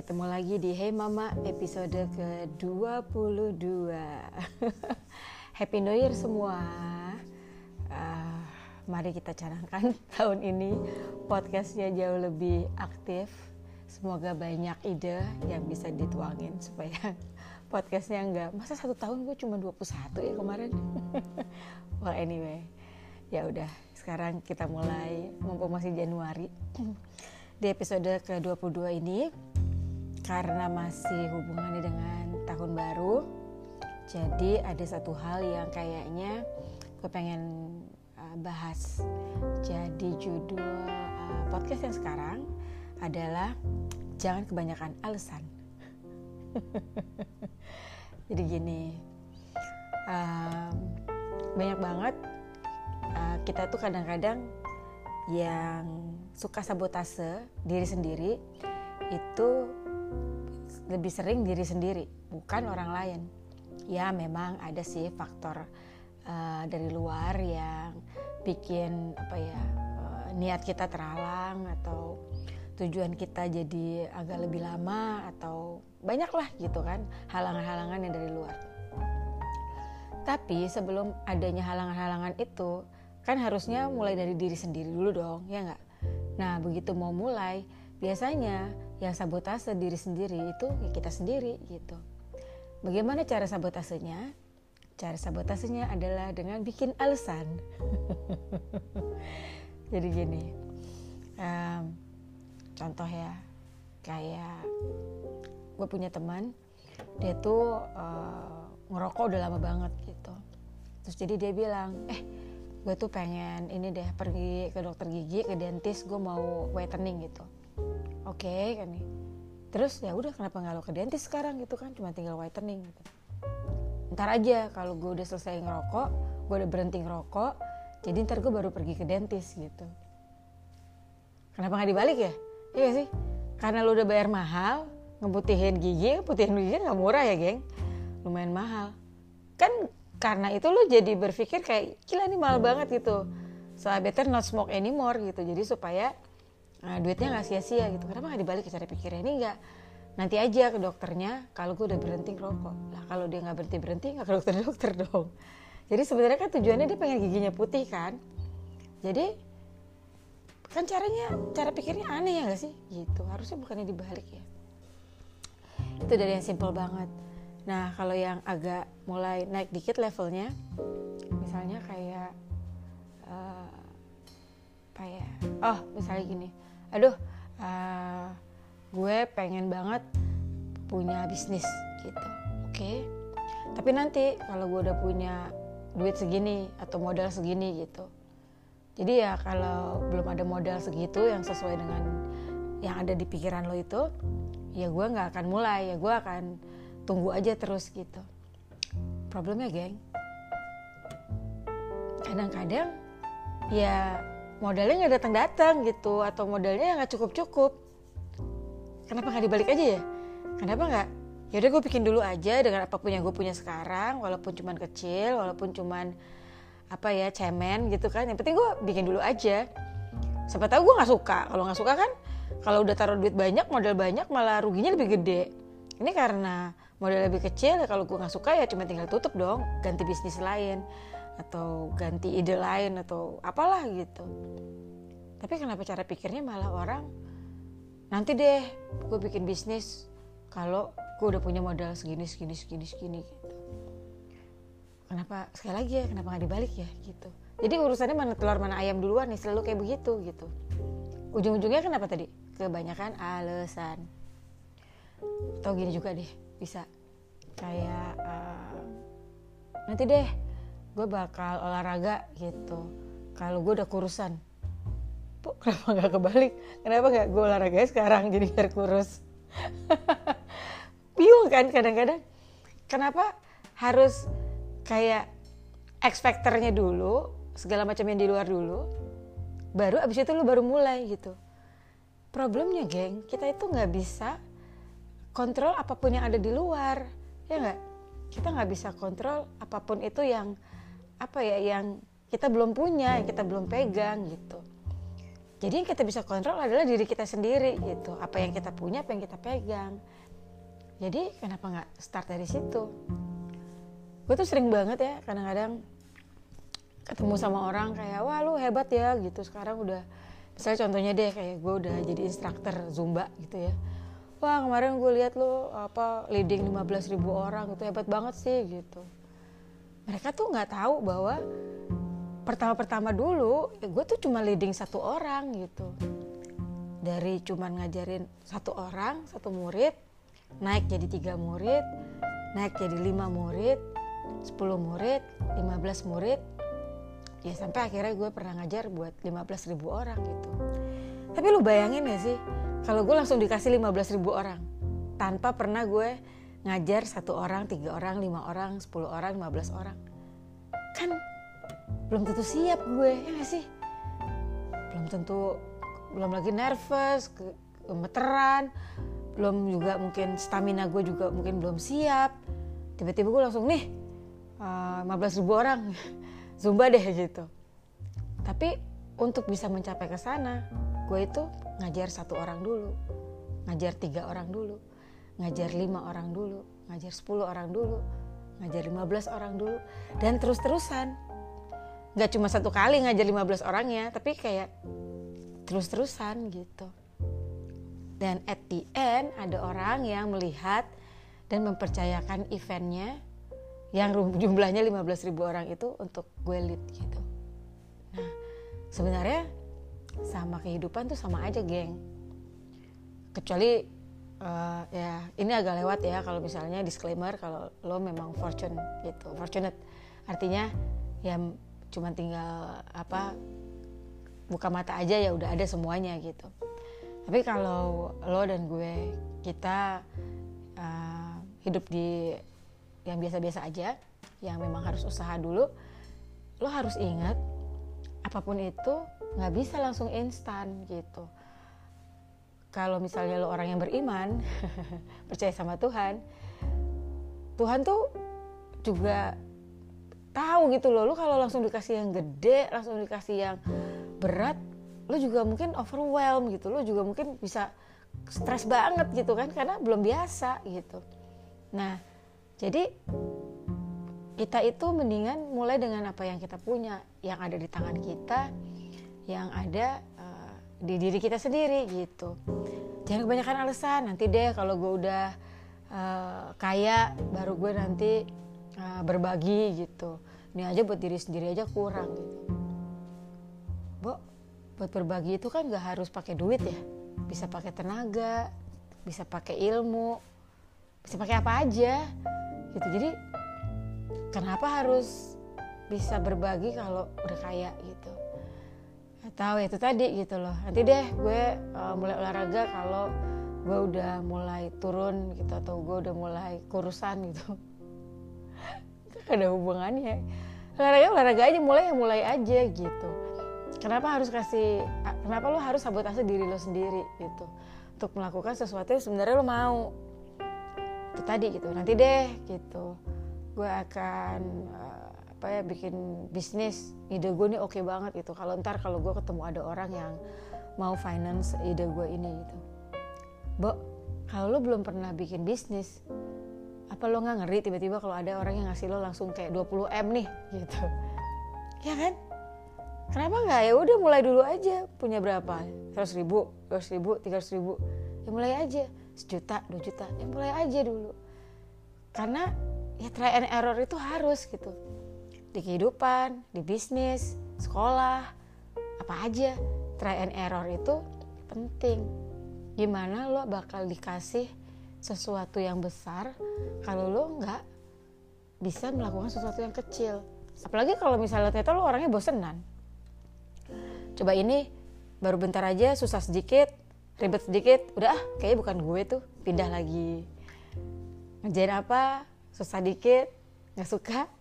ketemu lagi di Hey Mama episode ke-22. Happy New Year semua. Uh, Mari kita canangkan tahun ini. Podcastnya jauh lebih aktif. Semoga banyak ide yang bisa dituangin supaya podcastnya enggak Masa satu tahun gue cuma 21 ya kemarin? Well anyway ya udah sekarang kita mulai mumpung masih Januari. Di episode ke-22 ini karena masih hubungannya dengan tahun baru jadi ada satu hal yang kayaknya gue pengen uh, bahas. Jadi judul uh, podcast yang sekarang adalah jangan kebanyakan alasan. Jadi gini um, banyak banget uh, kita tuh kadang-kadang yang suka sabotase diri sendiri itu lebih sering diri sendiri bukan orang lain. Ya memang ada sih faktor uh, dari luar yang bikin apa ya uh, niat kita terhalang atau tujuan kita jadi agak lebih lama atau banyak lah gitu kan halangan-halangan yang dari luar. Tapi sebelum adanya halangan-halangan itu kan harusnya mulai dari diri sendiri dulu dong ya nggak? Nah, begitu mau mulai, biasanya yang sabotase diri sendiri itu ya kita sendiri gitu. Bagaimana cara sabotasenya? Cara sabotasenya adalah dengan bikin alasan. Jadi gini, um, contoh ya, kayak gue punya teman, dia tuh uh, ngerokok udah lama banget gitu. Terus jadi dia bilang, eh gue tuh pengen ini deh pergi ke dokter gigi ke dentist gue mau whitening gitu oke okay, kan nih. Terus ya udah kenapa nggak lo ke dentist sekarang gitu kan? Cuma tinggal whitening gitu. Ntar aja kalau gue udah selesai ngerokok gue udah berhenti ngerokok jadi ntar gue baru pergi ke dentist gitu. Kenapa nggak dibalik ya? Iya sih? Karena lo udah bayar mahal ngebutihin gigi putihin gigi nggak murah ya geng? Lumayan mahal. Kan karena itu lo jadi berpikir kayak gila nih mahal banget gitu. So I better not smoke anymore gitu. Jadi supaya nah, duitnya nggak sia-sia gitu. Kenapa nggak dibalik cara pikirnya ini nggak nanti aja ke dokternya kalau gue udah berhenti ngerokok. Lah kalau dia nggak berhenti berhenti nggak ke dokter dokter dong. Jadi sebenarnya kan tujuannya dia pengen giginya putih kan? Jadi kan caranya cara pikirnya aneh ya gak sih? Gitu. Harusnya bukannya dibalik ya. Itu dari yang simple banget. Nah, kalau yang agak mulai naik dikit levelnya, misalnya kayak uh, apa ya? Oh, misalnya gini. Aduh, uh, gue pengen banget punya bisnis gitu. Oke. Okay? Tapi nanti kalau gue udah punya duit segini atau modal segini gitu. Jadi ya kalau belum ada modal segitu yang sesuai dengan yang ada di pikiran lo itu, ya gue nggak akan mulai. Ya gue akan tunggu aja terus gitu problemnya geng kadang-kadang ya modalnya nggak datang-datang gitu atau modalnya nggak cukup-cukup. Kenapa nggak dibalik aja ya? Kenapa nggak? Ya udah gue bikin dulu aja dengan apa pun yang gue punya sekarang walaupun cuman kecil walaupun cuman apa ya cemen gitu kan. Yang penting gue bikin dulu aja. Siapa tahu gue nggak suka. Kalau nggak suka kan kalau udah taruh duit banyak modal banyak malah ruginya lebih gede. Ini karena modal lebih kecil ya kalau gue nggak suka ya cuma tinggal tutup dong ganti bisnis lain atau ganti ide lain atau apalah gitu. Tapi kenapa cara pikirnya malah orang nanti deh gue bikin bisnis kalau gue udah punya modal segini segini segini segini gitu. Kenapa sekali lagi ya kenapa nggak dibalik ya gitu. Jadi urusannya mana telur mana ayam duluan nih selalu kayak begitu gitu. Ujung-ujungnya kenapa tadi? Kebanyakan alasan atau gini juga deh bisa. Kayak uh, nanti deh gue bakal olahraga gitu. Kalau gue udah kurusan. Puk, kenapa nggak kebalik? Kenapa nggak gue olahraga sekarang jadi biar kurus? Bingung kan kadang-kadang. Kenapa harus kayak factornya dulu segala macam yang di luar dulu baru abis itu lu baru mulai gitu. Problemnya geng kita itu nggak bisa kontrol apa pun yang ada di luar ya nggak? Kita nggak bisa kontrol apa pun itu yang apa ya yang kita belum punya yang kita belum pegang gitu. Jadi yang kita bisa kontrol adalah diri kita sendiri gitu. Apa yang kita punya apa yang kita pegang. Jadi kenapa nggak start dari situ? Gue tuh sering banget ya kadang-kadang ketemu sama orang kayak wah lu hebat ya gitu. Sekarang udah misalnya contohnya deh kayak gue udah jadi instruktur zumba gitu ya. Wah kemarin gue lihat lu apa leading 15 ribu orang gitu hebat banget sih gitu mereka tuh nggak tahu bahwa pertama-pertama dulu ya gue tuh cuma leading satu orang gitu. Dari cuma ngajarin satu orang satu murid naik jadi tiga murid naik jadi lima murid 10 murid 15 murid. Ya sampai akhirnya gue pernah ngajar buat 15 ribu orang gitu. Tapi lu bayangin ya sih kalau gue langsung dikasih 15 ribu orang tanpa pernah gue ngajar satu orang tiga orang lima orang 10 orang 15 orang. Kan belum tentu siap gue ya gak sih? Belum tentu belum lagi nervous gemeteran. Belum juga mungkin stamina gue juga mungkin belum siap. Tiba-tiba gue langsung nih uh, 15 ribu orang zumba deh gitu. Tapi untuk bisa mencapai ke sana gue itu ngajar satu orang dulu ngajar tiga orang dulu ngajar lima orang dulu ngajar sepuluh orang dulu ngajar lima belas orang dulu dan terus-terusan. Nggak cuma satu kali ngajar 15 orangnya tapi kayak terus-terusan gitu. Dan at the end ada orang yang melihat dan mempercayakan eventnya yang jumlahnya 15 ribu orang itu untuk gue lead gitu. Nah sebenarnya sama kehidupan tuh sama aja geng. Kecuali uh, ya ini agak lewat ya kalau misalnya disclaimer kalau lo memang fortune gitu fortunate. Artinya ya cuma tinggal apa buka mata aja ya udah ada semuanya gitu. Tapi kalau lo dan gue kita uh, hidup di yang biasa-biasa aja yang memang harus usaha dulu lo harus ingat apa pun itu nggak bisa langsung instan gitu kalau misalnya lo orang yang beriman percaya sama Tuhan Tuhan tuh juga tahu gitu loh. Lu kalau langsung dikasih yang gede langsung dikasih yang berat lu juga mungkin overwhelm gitu. Lu juga mungkin bisa stres banget gitu kan karena belum biasa gitu. Nah jadi kita itu mendingan mulai dengan apa yang kita punya yang ada di tangan kita yang ada di diri kita sendiri gitu. Jangan kebanyakan alasan nanti deh kalau gue udah uh, kaya baru gue nanti uh, berbagi gitu. Ini aja buat diri sendiri aja kurang gitu. Bo, buat berbagi itu kan gak harus pakai duit ya. Bisa pakai tenaga bisa pakai ilmu bisa pakai apa aja gitu. Jadi kenapa harus bisa berbagi kalau udah kaya gitu atau itu tadi gitu loh. Nanti deh gue uh, mulai olahraga kalau gue udah mulai turun gitu atau gue udah mulai kurusan gitu. Ada hubungannya. Olahraga olahraga aja mulai ya mulai aja gitu. Kenapa harus kasih kenapa lo harus sabotase diri lo sendiri gitu? Untuk melakukan sesuatu yang sebenarnya lo mau. Itu tadi gitu. Nanti deh gitu gue akan uh, apa ya bikin bisnis ide gue ini oke okay banget gitu. Kalau ntar kalau gue ketemu ada orang yang mau finance ide gue ini gitu. Bo, kalau lo belum pernah bikin bisnis apa lo nggak ngeri tiba-tiba kalau ada orang yang ngasih lo langsung kayak 20 m nih gitu? Ya kan? Kenapa nggak? Ya udah mulai dulu aja. Punya berapa? 100 ribu 200 ribu 300 ribu. Ya mulai aja. Sejuta dua juta. Ya mulai aja dulu. Karena ya try and error itu harus gitu di kehidupan di bisnis sekolah apa aja. Try and error itu penting. Gimana lo bakal dikasih sesuatu yang besar kalau lo nggak bisa melakukan sesuatu yang kecil. Apalagi kalau misalnya ternyata lo orangnya bosenan. Coba ini baru bentar aja susah sedikit ribet sedikit udah ah kayaknya bukan gue tuh pindah lagi. Ngerjain apa? Susah dikit nggak suka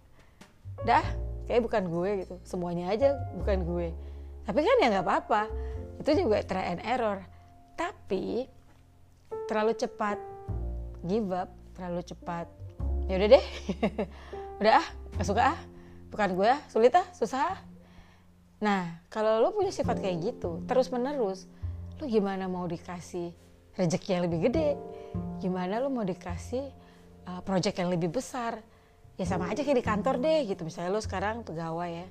dah kayak bukan gue gitu. Semuanya aja bukan gue. Tapi kan ya nggak apa-apa. Itu juga try and error. Tapi terlalu cepat give up terlalu cepat ya udah deh. Udah ah gak suka ah. Bukan gue ah sulit ah susah ah. Nah kalau lo punya sifat kayak gitu terus menerus lo gimana mau dikasih rezeki yang lebih gede? Gimana lo mau dikasih uh, project yang lebih besar ya sama aja kayak di kantor deh gitu. Misalnya lo sekarang pegawai ya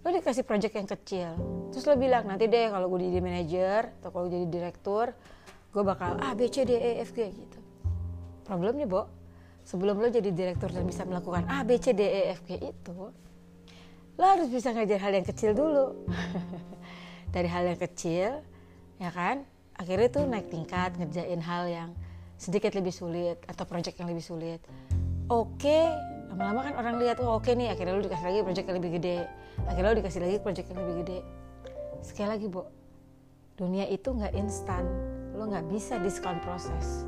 lo dikasih project yang kecil. Terus lo bilang nanti deh kalau gue jadi manajer atau kalau jadi direktur gue bakal A B C D E F G gitu. Problemnya Bo sebelum lo jadi direktur dan bisa melakukan A B C D E F G itu lo harus bisa ngajar hal yang kecil dulu. Dari hal yang kecil ya kan akhirnya tuh naik tingkat ngerjain hal yang sedikit lebih sulit atau project yang lebih sulit. Oke lama-lama kan orang lihat oh oke nih akhirnya lo dikasih lagi project yang lebih gede. Akhirnya lo dikasih lagi project yang lebih gede. Sekali lagi bu dunia itu nggak instan. Lo nggak bisa diskon proses.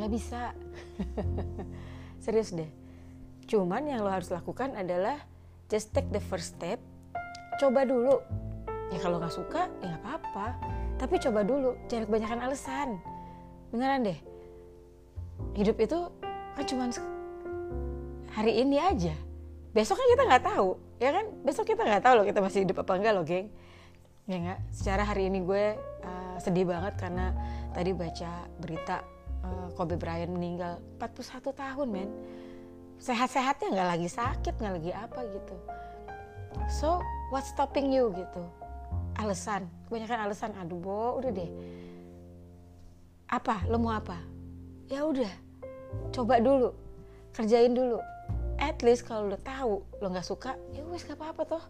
Nggak bisa. Serius deh. Cuman yang lo harus lakukan adalah just take the first step. Coba dulu. Ya kalau nggak suka ya nggak apa-apa. Tapi coba dulu. Jangan kebanyakan alasan beneran deh. Hidup itu kan cuman hari ini aja. Besok kan kita nggak tahu ya kan? Besok kita nggak tahu loh kita masih hidup apa enggak loh geng. Ya nggak? Secara hari ini gue uh, sedih banget karena tadi baca berita uh, Kobe Bryant meninggal 41 tahun men. Sehat-sehatnya nggak lagi sakit nggak lagi apa gitu. So what stopping you gitu? Alasan kebanyakan alasan aduh bo udah deh. Apa? Lo mau apa? Ya udah. Coba dulu. Kerjain dulu at least kalau lo tahu lo nggak suka ya wes gak apa-apa toh.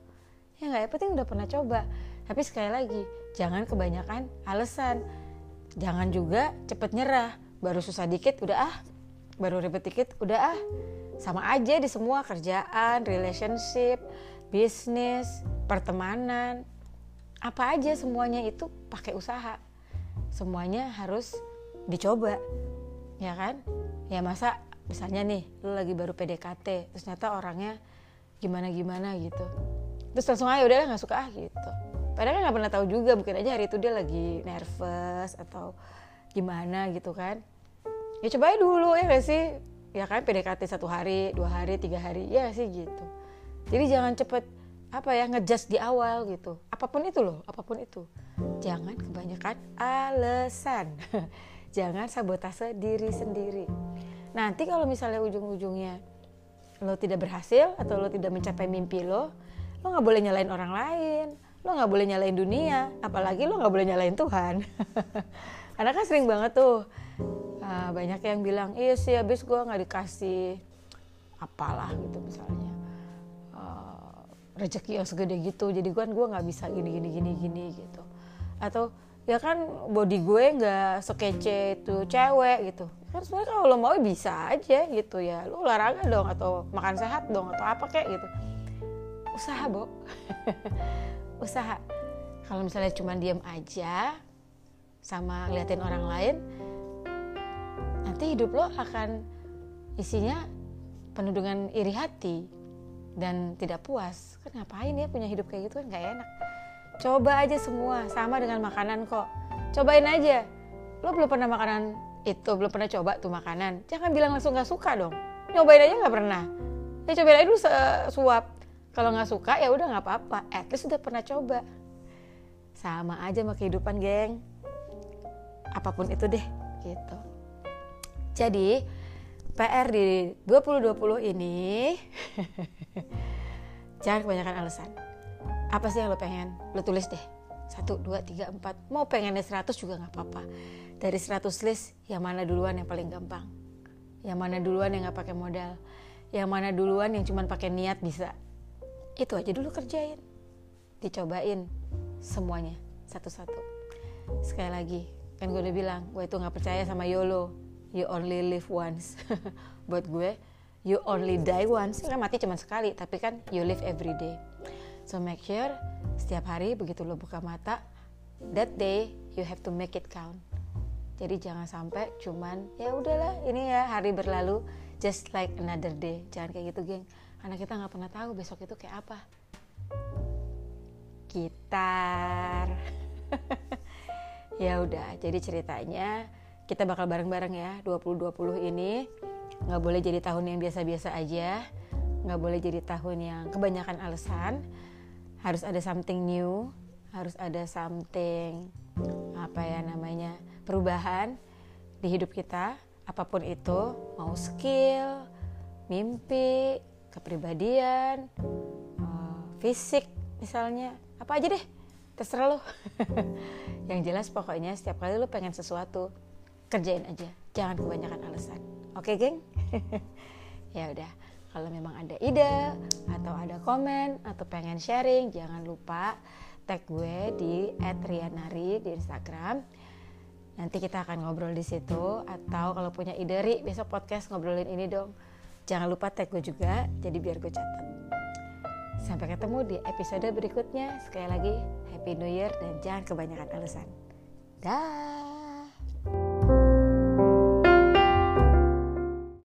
Ya nggak ya penting udah pernah coba. Tapi sekali lagi jangan kebanyakan alasan jangan juga cepet nyerah. Baru susah dikit udah ah. Baru ribet dikit udah ah. Sama aja di semua kerjaan relationship bisnis pertemanan. Apa aja semuanya itu pakai usaha. Semuanya harus dicoba. Ya kan? Ya masa misalnya nih lu lagi baru PDKT terus ternyata orangnya gimana gimana gitu. Terus langsung aja udah nggak suka ah gitu. Padahal kan nggak pernah tahu juga mungkin aja hari itu dia lagi nervous atau gimana gitu kan. Ya coba aja dulu ya gak sih? Ya kan PDKT satu hari dua hari tiga hari ya sih gitu. Jadi jangan cepet apa ya ngejudge di awal gitu. Apa pun itu loh apa pun itu. Jangan kebanyakan alasan jangan sabotase diri sendiri nanti kalau misalnya ujung-ujungnya lo tidak berhasil atau lo tidak mencapai mimpi lo lo nggak boleh nyalain orang lain. Lo nggak boleh nyalain dunia apalagi lo nggak boleh nyalain Tuhan. Karena kan sering banget tuh uh, banyak yang bilang iya sih habis gue nggak dikasih apalah gitu misalnya. Uh, rezeki yang segede gitu jadi gue gue nggak bisa gini gini gini gini gitu. Atau ya kan body gue nggak sekece itu cewek gitu kan sebenarnya kalau lo mau bisa aja gitu ya. Lo olahraga dong atau makan sehat dong atau apa kayak gitu. Usaha bo. Usaha. Kalau misalnya cuma diem aja sama ngeliatin orang lain nanti hidup lo akan isinya penuh dengan iri hati dan tidak puas. Kan ngapain ya punya hidup kayak gitu kan? Gak enak. Coba aja semua, sama dengan makanan kok. Cobain aja. Lo belum pernah makanan itu, belum pernah coba tuh makanan. Jangan bilang langsung gak suka dong. Nyobain aja gak pernah. Ya cobain aja dulu suap. Kalau gak suka ya udah gak apa-apa. At least udah pernah coba. Sama aja sama kehidupan geng. Apa pun itu deh gitu. Jadi PR di 2020 ini jangan kebanyakan alasan apa sih yang lo pengen lo tulis deh satu dua tiga empat. Mau pengennya seratus juga nggak apa-apa. Dari seratus list yang mana duluan yang paling gampang? Yang mana duluan yang nggak pakai modal? Yang mana duluan yang cuma pakai niat bisa? Itu aja dulu kerjain. Dicobain semuanya satu-satu. Sekali lagi kan gue udah bilang gue itu nggak percaya sama YOLO. You only live once. Buat gue you only die once. Kan mati cuma sekali tapi kan you live every day So make sure setiap hari begitu lo buka mata, that day you have to make it count. Jadi jangan sampai cuman ya udahlah ini ya hari berlalu just like another day. Jangan kayak gitu geng. Karena kita nggak pernah tahu besok itu kayak apa. Gitar. ya udah, jadi ceritanya kita bakal bareng-bareng ya 2020 ini nggak boleh jadi tahun yang biasa-biasa aja nggak boleh jadi tahun yang kebanyakan alasan harus ada something new harus ada something apa ya namanya perubahan di hidup kita. Apa pun itu mau skill mimpi kepribadian uh, fisik misalnya apa aja deh terserah lo. Yang jelas pokoknya setiap kali lo pengen sesuatu kerjain aja. Jangan kebanyakan alasan. Oke geng? Ya udah kalau memang ada ide atau ada komen atau pengen sharing jangan lupa tag gue di @rianari di Instagram. Nanti kita akan ngobrol di situ atau kalau punya ide ri besok podcast ngobrolin ini dong. Jangan lupa tag gue juga jadi biar gue catat. Sampai ketemu di episode berikutnya. Sekali lagi happy new year dan jangan kebanyakan alasan. Dah